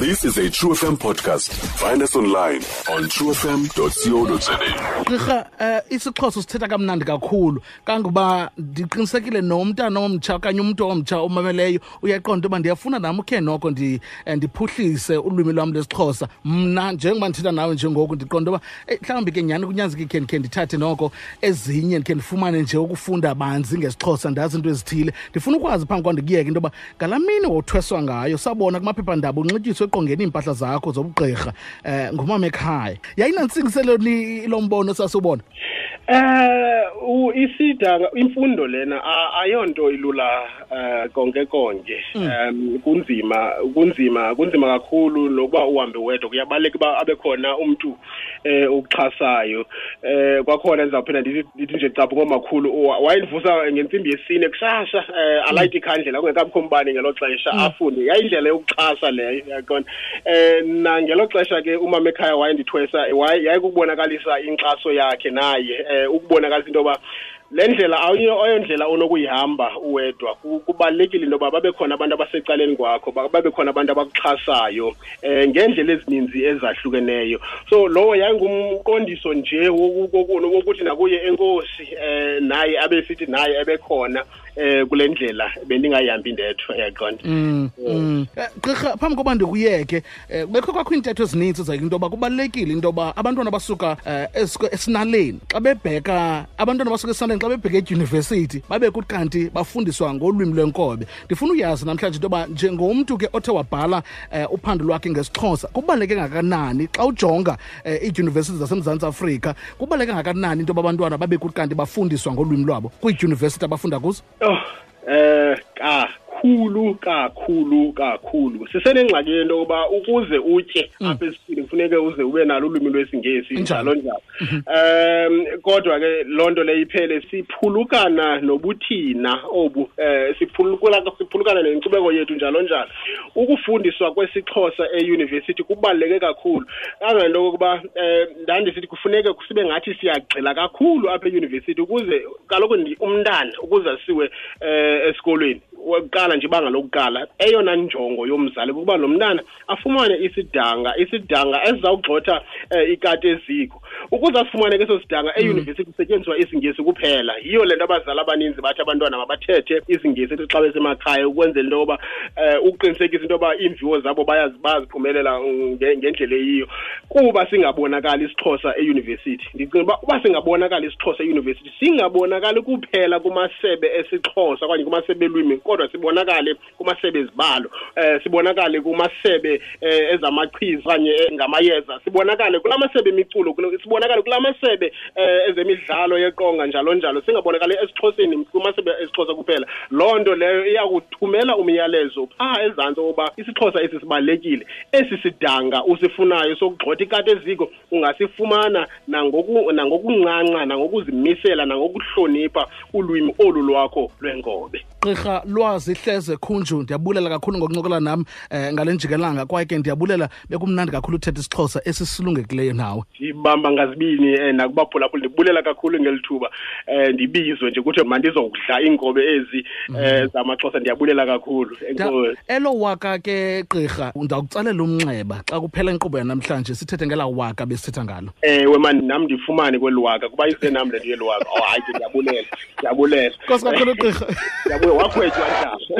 This is a True FM podcast. Find us online on truefm.co.za. gqirha um isixhosa sithetha kamnandi kakhulu kangoba ndiqinisekile nomntana eh, eh, eqongeni iimpahla zakho zobugqirha um ngumama ekhaya. Yayinantsingiselo ni lo mbono sasubona? Eh u- isidanga imfundo lena ayonto ilula eh konke konke. Em kunzima kunzima kunzima kakhulu nokuba uhambe wedwa. Kuyabaleka ba abekhona umuntu eh ukuxhasayo eh kwakhona ndizawuphinda ndithi nje caphu ngomakhulu wa- wayendivusa ngentsimbi yesine kusasa eh alayite ikhandlela kungekabikho umbane ngelo xesha afunde. Yayindlela yokuxhasa leyo yaqona eh nangelo xesha ke umama ekhaya wayendithwesa waye- yayikubonakalisa inkxaso yakhe naye eh ukubonakalisa into yoba le ndlela ayondlela onokuyihamba uwedwa kubalulekile into yoba babe khona abantu abasecaleni kwakho ba- babe khona abantu abakuxhasayo um ngeendlela ezininzi ezahlukeneyo. So lowo yayingumqondiso nje woku- woku- wokuthi nakuye enkosi um naye abesithi naye ebekhona eh kule ndlela bendingayihambi ndedwa yaqonda Mm, mm. Eh, gqirha phambi koba ndikuyeke um bekho kwakho iintetho ezininzi zayike into yoba kubalulekile into yoba abantwana basuka um esinaleni xa bebheka abantwana basuka esinaleni xa bebheka edyunivesithi babe kanti bafundiswa ngolwimi lwenkobe. Ndifuna uyazi namhlanje into yoba njengomntu ke othe wabhala um uphando lwakhe ngesixhosa kubaluleke ngakanani xa ujonga um iidyunivesithi zasemzantsi afrika kubaluleke ngakanani into yoba abantwana babe kanti bafundiswa ngolwimi lwabo kwiidyunivesithi abafunda kuzo Oh, uh, ah, kakhulu kakhulu kakhulu. Sisenengxaki yento yokuba ukuze utye apha esiswini kufuneke uze ube nalo ulwimi lwesingesi njalo. njalo um kodwa ke loo nto leyo iphele siphulukana nobuthina obu um siphulukana nenkcubeko yethu njalo njalo. Ukufundiswa kwesixhosa eyunivesithi kubaluleke kakhulu. Kangento kokuba um ndandisithi kufuneke sibe ngathi siyagxila kakhulu apha eyunivesithi ukuze kaloku umntana ukuze asiwe um esikolweni. Wokuqala nje ibanga lokuqala eyona njongo yomzali kukuba lo mntana afumane isidanga isidanga esizawugxotha um ikati eziko. Ukuze asifumane ke eso sidanga eyunivesithi kusetyenziswa isingesi kuphela. Yiyo le nto abazali abaninzi bathi abantwana mabathethe isingesi ethi xa besemakhaya ukwenzela into yoba um ukuqinisekisa into yoba iimviwo zabo bayaziphumelela mm, ngendlela eyiyo. Kuba singabonakali isixhosa eyunivesithi ndicinga uba uba singabonakali isixhosa eyunivesithi singabonakali kuphela kumasebe esixhosa okanye kumasebe elwimi kodwa sibonakale kumasebe ezibalo um sibonakale kumasebe um ezamachiza okanye eh, ngamayeza sibonakale kula masebe emiculo sibonakale kula masebe um ezemidlalo yeqonga njalo njalo singabonakali esixhoseni kumasebe esixhosa kuphela. Loo nto leyo iya kuthumela umyalezo phaa ezantsi wokuba isixhosa esi sibalulekile esi sidanga usifunayo sokugxotha ikati eziko ungasifumana nangoku- nangokuncanca nangokuzimisela nangokuhlonipha ulwimi olu lwakho lwenkobe. Gqirha lwazi hleze khunju ndiyabulela kakhulu ngokuncokola nam um ngale njikelanga. Kwaye ke ndiyabulela bekumnandi kakhulu uthetha isixhosa esisilungekileyo nawe. Ndibamba ngazibini um nakubaphulaphula ndibulela kakhulu ngeli thuba. Um ndibizwe nje kuthiwe mandizokudla iinkobe ezi um zamaxhosa ndiyabulela kakhulu. Elo waka ke gqirha ndawukutsalela umnxeba xa kuphela inkqubo yanamhlanje sithethe ngelaa waka besithetha ngalo. Ewe mani nam ndifumane kweli waka kuba isenam le nto yeli waka. Oh hayi ke ndiyabulela ndiyabulela. Nkosi kakhulu gqirha. Wakhwetywa njani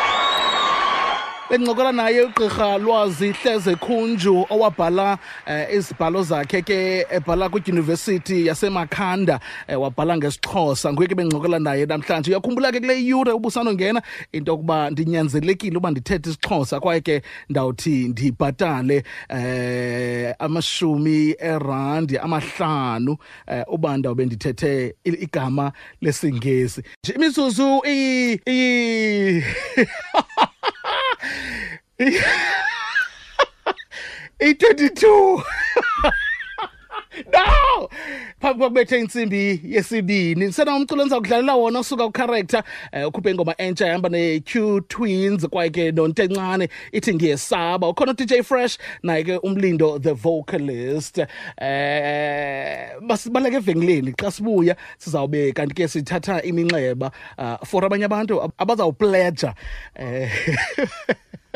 bendicokola naye ugqirha lwazi hleze khunju owabhala um izibhalo zakhe ke ebhala kwidyunivesithi yasemakhanda um wabhala ngesixhosa. Nguye ke bendicokola naye namhlanje. Uyakhumbula ke kule yure ubusanongena into yokuba ndinyanzelekile uba ndithethe isixhosa kwaye ke ndawuthi ndibhatale um amashumi erandi amahlanu um uba ndawube ndithethe i- igama lesingesi. Nje imizuzu iyi iyi i-22 no! Phambi kwakubethe intsimbi yesibini ndisena umculo endiza kudlalela wona osuka kucharacter um ukhuphe ingoma entsha ehamba ne-q twins kwaye ke nontencane ithi ngiyesaba ukhona udj fresh naye ke umlindo the vocalist. Um basibaleka evenkileni xa sibuya sizawube kanti ke sithatha iminxeba uh, for abanye abantu ab- abazawupleja um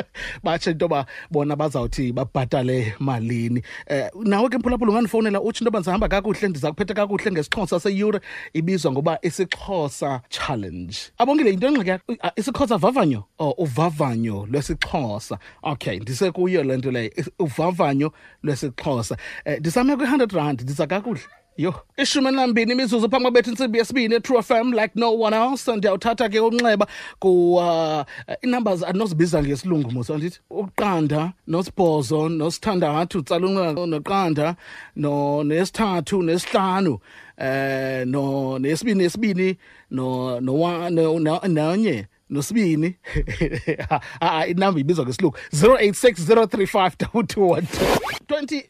batsho into yoba bona bazawuthi babhatale malini. Um nawe ke mphulaphula ungandifowunela utsho into yoba ndizahamba kakuhle ndiza kuphetha kakuhle ngesixhosa seyure. Ibizwa ngoba isixhosa challenge. Abongile yinto engxaki Ah, isixhosa vavanyo? Or uvavanyo lwesixhosa. Okay ndisekuyo le nto leyo uvavanyo lwesixhosa. Um ndisame kwi-hundred rand ndiza kakuhle Yo, ishumi nambini imizuzu phambi kwabethu intsimbi yesibini True FM like no one else ndiyawuthatha ke unxeba ku uh, i-numbers andinozibiza ngesilungu muso ndithi uqanda nosibhozo nosithandathu tsala unxeba noqanda no nesithathu nesihlanu eh no nesibini nesibini no no nanye nosibini. Ah inamba ibizwa ngesilungu 0860352212 20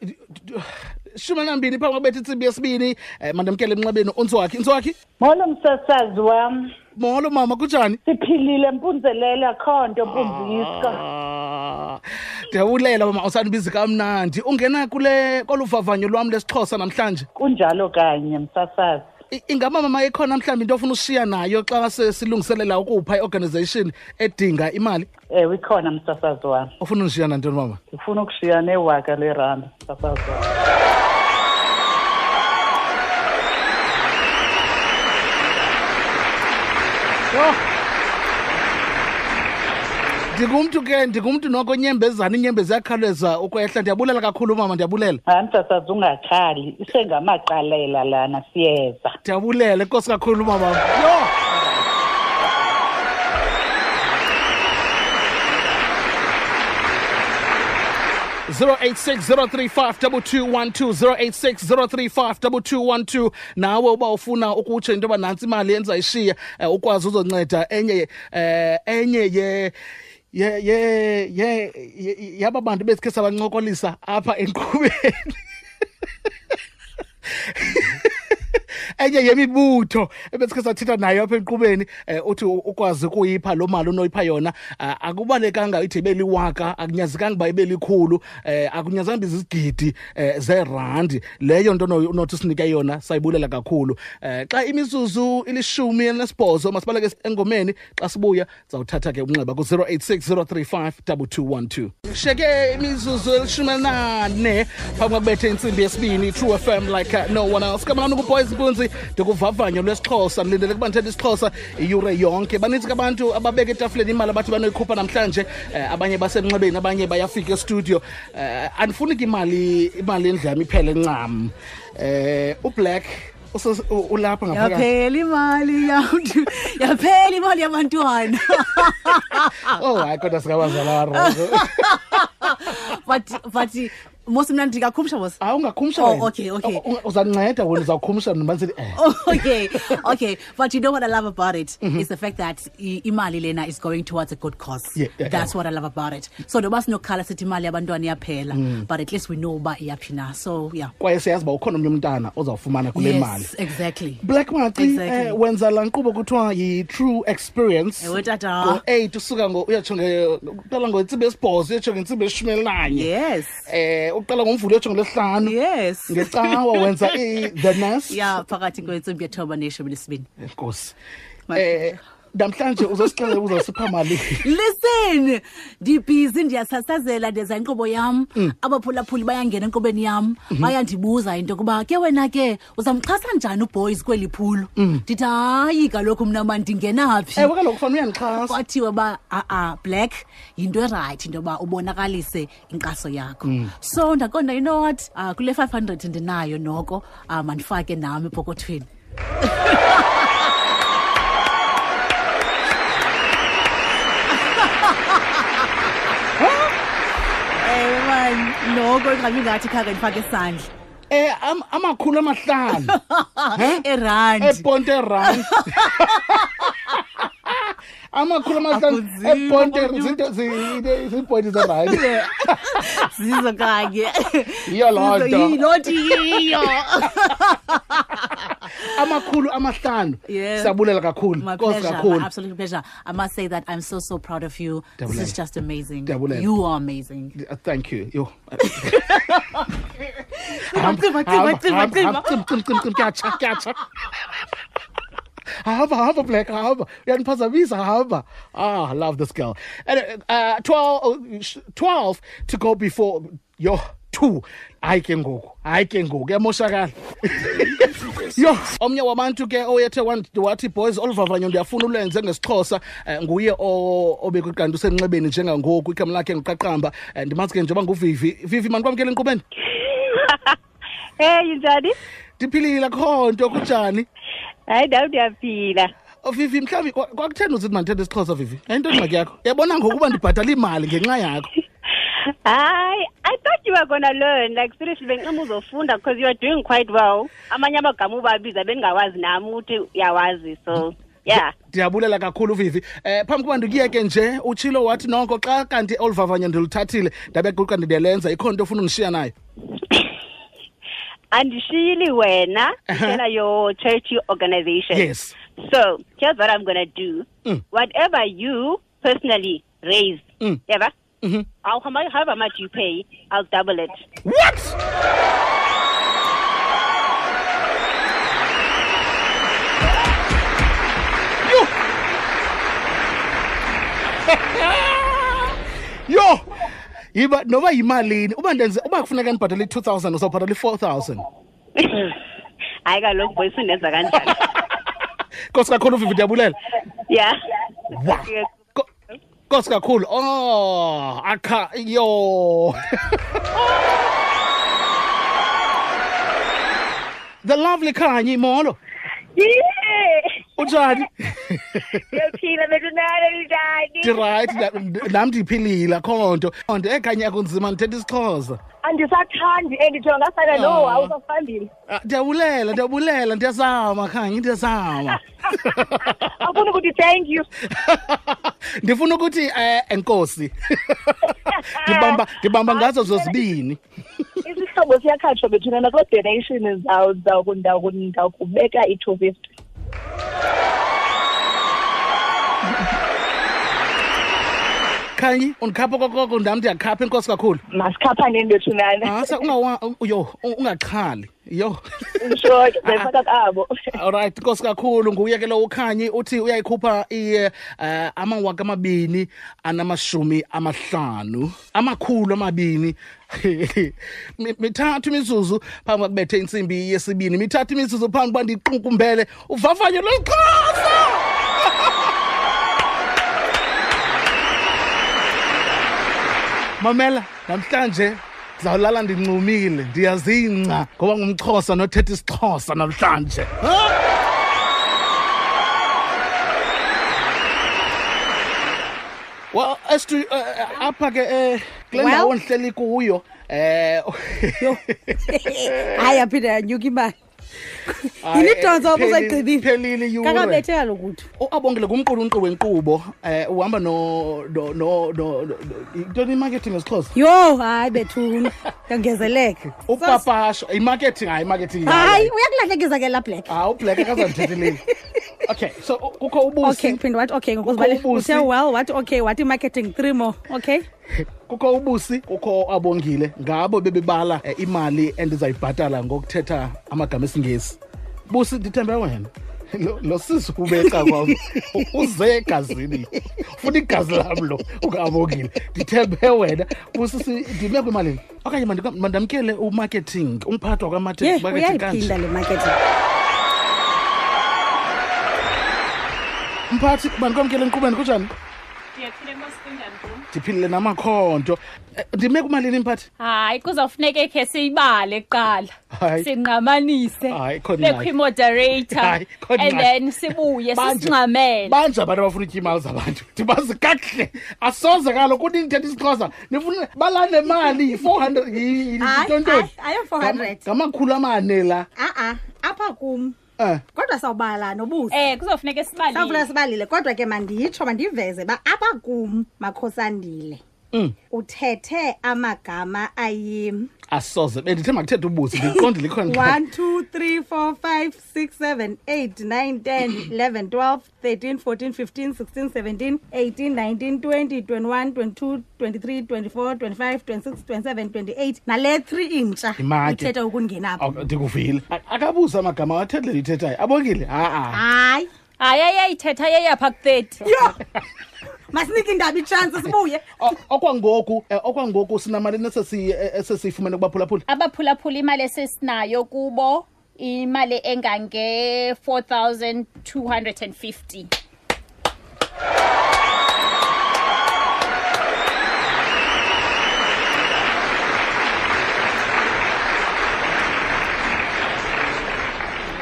shumi nambini phambi kwabetha intsimbi yesibini um mandamkele emnxebeni untswakhi intswakhi Molo msasazi wam. molo mama kunjani Siphilile mpunzelela akho nto mpunzisika. ndiyawulela ndiyabulela mama usandibizi kamnandi ungena kule koluvavanyo lwam lesixhosa namhlanje Kunjalo kanye msasazi. Ingaba mama ikhona mhlawumbi into ofuna ushiya nayo xa silungiselela ukupha i-organization edinga imali Ewe ikhona msasazi wam. ufuna undishiya nantoni mama Ndifuna ukushiya newaka lerandi msasazi wam. Yho. ndingumntu ke ndingumntu noko nyembezana inyembezi ziyakhawuleza ukwehla ndiyabulela kakhulu mama ndiyabulela Hayi msasazi ungakhali. Isengamaqalela lana siyeza. ndiyabulela inkosi kakhulu mama yho 086 nawe uba ufuna ukutsho into yoba nantsi imali endizayishiya um ukwazi uzonceda enye um enye ye ye ye ye yaba bantu besikhe sabancokolisa apha enkqubeni enye yemibutho ebesikhe sathetha nayo apha enkqubeni um uthi ukwazi ukuyipha loo mali unoyipha yona akubalekanga ithi ibe liwaka akunyazekanga uba ibe likhulu um akunyazanga uba izizigidi um zeerandi. Leyo nto nothi usinike yona sayibulela kakhulu. Um xa imizuzu ilishumi elinesibhozo masibaleke engomeni xa sibuya zawuthatha ke umnxeba ku-086 035 2212 sheke imizuzu elishumi elinane phambi kwakubethe intsimbi yesibini true fm like no one else. Kamalani kuboys mpunzi ndikuvavanyo lwesixhosa ndilindele ukuba ndithetha isixhosa iyure yonke. Baninzi kabantu abantu ababeka etafuleni imali abathi banoyikhupha namhlanje eh, abanye basemnxebeni abanye bayafika estudio. Eh, andifuni ke imali imali endlam iphele ncam. Eh, ublack ulapha ngaphakathi. Yaphela imali yaphela imali yabantwana. Oh hayi kodwa singabazala but but mos mna ndingakhumsha mos hayi ungakhumsha Oh, okay, okay. U- u- uzandinceda wena uzawukhumsha ndibaniseli eh okay okay. But you know what i love about it? Mm-hmm. is the fact that imali lena is going towards a good cause. Yeah, yeah, that's yeah. what i love about it. So noba sinokhala sithi imali yabantwana iyaphela Mm. but at least we know uba iyaphi na. So yeah. Kwaye siyazi uba ukhona omnye umntana ozawufumana kule mali. yes exactly. Black maci Exactly. eh, wenza laa nkqubo kuthiwa yi-true experience. Ewe, tata. ngo-eight usuka ngo- uyatsho uqala ngentsimbi esibhozo uyatsho ngentsimbi eshumi elinanye yes. Um uqala ngomvulo uyatsho ngolwesihlanu yes. Ngecawa wenza i- the nest ya phakathi kwentsimbi yethoba neshumi lesibini enkosi. Um namhlanje uzosixelela uzosipha mali. Listen ndibhizi ndiyasasazela ndenza inkqubo yam. Abaphulaphuli bayangena enkqubeni yam bayandibuza into yokuba ke wena ke uzamxhasa njani uboys kweli phulo? Ndithi hayi kaloku mna ma ndingena phi? Ewe kaloku fana uyandixhasa. Kwathiwa uba a-a black yinto erayithi into yoba ubonakalise inkxaso yakho. So ndaqonda you know what? Uh, kule 500 ndinayo noko uh, mandifake nam epokothweni. time noko ingxami ngathi kha ngenifake isandla Eh amakhulu amahlanu. Erand. Eponte erand. ama-chromosome ebhonde zinto zibhonde zerayithi zizo kanye. Yiyo loo nto. yilothi yiyo. Amakhulu amahlanu. Yeah. siyabulela kakhulu nkosi kakhulu. absolute pleasure. I must say that i'm so so proud of you. Dabulele. this is just amazing. Dabulele. you are amazing. Uh, thank you. Yo. I'm, I'm, I'm, I'm, I'm, I'm, I'm, I'm, I'm, I'm, hamba hamba black hamba uyaniphazamisa hamba ah love this girl. And uh 12 uh, 12 to go before yo two. Hayi ke ngoku hayi ke ngoku yamoshakala yo omnye wabantu ke oyethe wathi boys oluvavanyo ndiyafuna ulenze ngesixhosa. Eh, nguye obekwiqanti usenxebeni njengangoku. Igama lakhe nguqaqamba Eh, ndimazi ke njengoba nguvivi. Vivi mandikwamkela enkqubeni Hey njani? ndiphilile kho nto kunjani Hayi ndawo ndiyaphila. Oh, vivi mhlawumbi kwa- kwakutheni uzithi mandithetha isixhosa vivi ayinto ingxaki yakho yabona ngokuba ndibhatala imali ngenxa yakho Hayi, I thought you were gonna learn like seriously benqima uzofunda because you are doing quite well. Amanye amagama ubabiza bendingawazi nam ukuthi uyawazi so yeah. ndiyabulela kakhulu vivi eh phambi kuba ndikuyeke nje utshilo wathi noko xa kanti olu vavanyo ndiluthathile ndabe quqa ikhona into nto ofuna undishiya nayo Andishiyili wena, Uh-huh. your church organization. yes So, here's what I'm gonna do. Mm. Whatever you personally raise, Mm. yeah, Mhm. I'll, however much you pay, I'll double it. what yo yo yiba noba yimalini uba ndenze uba kufuneka ndibhatale i-two thousand uzawubhatala i-four thousand Hayi kaloku boys undenza kanjani. kosi kakhulu vivi ndiyabulela Yeah. Wow. Ko- Kosi kakhulu. Oh, akha yo. The lovely Kanye Molo. Yeah. Unjani? Ngiyaphila bekunalo njani? Right nami ndiphilile khonto. Khonto ekhanya kunzima ndithetha isixhosa. Andisathandi endijonga ngasana no Ah. awusaphambili. Ah, Ndiyabulela, ndiyabulela, ndiyazama Kanye, ndiyazama. Afuna ukuthi thank you. Ndifuna ukuthi eh enkosi. Ndibamba ndibamba ngazo zozibini. Isihlobo siyakhatshwa bethuna nakho donation zawo zawo ndawo Yeah. Kubeka i250. Kanye, undikhapha kokoko ndami ndiyakhapha enkosi kakhulu. Masikhaphane ndethunana. Ah, sa ungawa yo ungaxhali. Yo. Sure, ngifaka kabo. Alright Nkosi kakhulu nguye ke lo ukhanyi uthi uyayikhupha i eh, amawaka amabini anamashumi amahlanu amakhulu amabini Mi- mithathu imizuzu phambi kokubethe insimbi yesibini mithathu imizuzu phambi kuba ndiqukumbele uvavanyo lwexhosa mamela namhlanje ndizawulala ndincumile ndiyazingca ngoba ngumxhosa nothetha isixhosa namhlanje. Well estu uh, apha ke eh kule ndawo ndihleli kuyo um hayi aphinde yanyuka imali yini idonso eh, obuzayigqibile phelile iyure kakabethe kaloku uthi uabongile ngumqulunqi wenkqubo eh uhamba no no no no no- yintoni imarketing ngesixhosa yho hayi bethuna yangezeleka upapasho imarketing hayi imarketing hayi uyakulahlekisa ke la black. Ah ublack akazandithetheleli okay so u- kukho ubusi. Okay uphinde wathi okay uthe well wathi okay wathi marketing three more okay? Kukho ubusi kukho abongile ngabo bebebala eh, imali endizayibhatala ngokuthetha amagama esingesi. Busi ndithembe wena. Lo, sisi ubeka kwam uze egazini. Funa igazi lam lo ukabongile ndithembe wena. Busi si- ndime kwimalini. Okanye mandamkele umarketing umphathwa ye kwamarketing uyayiphinda le marketing mphathi mandikwamkele enkqubeni kunjani? Ndiphilile namakhonto. Eh, ndime kumalini mphathi? Hayi kuzawufuneka khe siyibale kuqala. Hayi. sinqamanise. Hayi, khona ingxaki. bekwi-moderator Hayi, khona and ingxaki. then sibuye Banje. sisingxamele banje abantu abafuna utya imali zabantu ndibazi kakuhle. Asoze kalo kuni ndithetha isixhosa? Nifuna balande mali yi-four hundred Hayi, hayi, ayo 400. ngamakhulu amane la. A-a apha kum. Um kodwa sawubala nobusi. Eh kuzawufuneka sawufuna sibalile sibalile kodwa ke manditsho mandiveze uba apha kum makhosandile. Mm. Uthethe amagama ayi asoze bendithe makuthethe ubusi ndiqondile ikhona 1 2 3 4 5 6 7 8 9 10 11 12 13 14 15 16 17 18 19 20 21 22 23 24 25 26 27 28 nale 3 intsha Imatye. ithetha ukungenapha ndikuvile A- akabuzi amagama wathethe le ithethayo abongile? Ha-a. Hayi. hayi ayayithetha yeyapha ku-30 yho masinike indaba itshansi sibuye? Okwangoku eh, okwangoku sinamalini esesiyifumene eh, kubaphulaphuli. Abaphulaphuli imali esesinayo kubo imali engange-4 250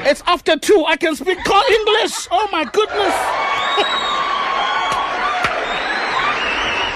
It's after two. I can speak call English. Oh my goodness.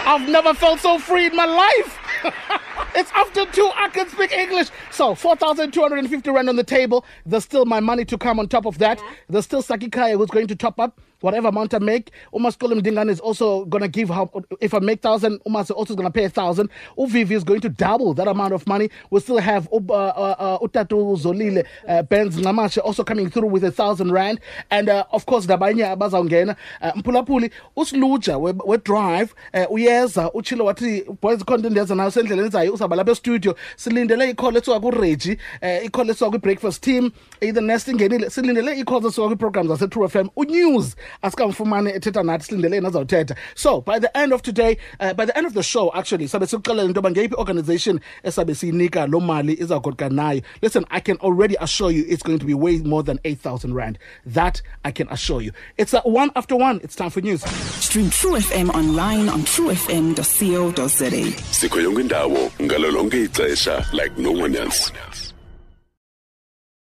I've never felt so free in my life. it's after two. I can speak English. So 4,250 rand on the table. There's still my money to come on top of that. There's still Saki Kaya who's going to top up whatever amount I make. Uma Skolim Dingan is also going to give how, if I make thousand, Uma is also going to pay a thousand. Uvivi is going to double that amount of money. We'll still have uh, uh, uh, Utatu Zolile, uh, Benz Namashe also coming through with a thousand rand. And uh, of course, Dabanya Abazangena, uh, Mpulapuli, Usluja, we, drive, uh, uyeza, uchilo wati, boys content yeza na usendleleni zayo usaba lapha studio silindele icall ethiwa ku-regi um icall ethiwa kwi-breakfast team either nest ingenile silindele icalls ethiwa kwi-program zase-true f m unews asikamfumane ethetha nathi silindele yena azawuthetha. So by the end of today uh, by the end of the show actually sabe sikuxelela into yoba ngeyiphi organization esabe siyinika loo mali izawugoduka nayo. Listen i can already assure you it's going to be way more than 8000 rand. That i can assure you. It's uh, one after one. It's time for news. Stream True FM online on truefm.co.za. sikho yonke indawo ngalo lonke ixesha like no one else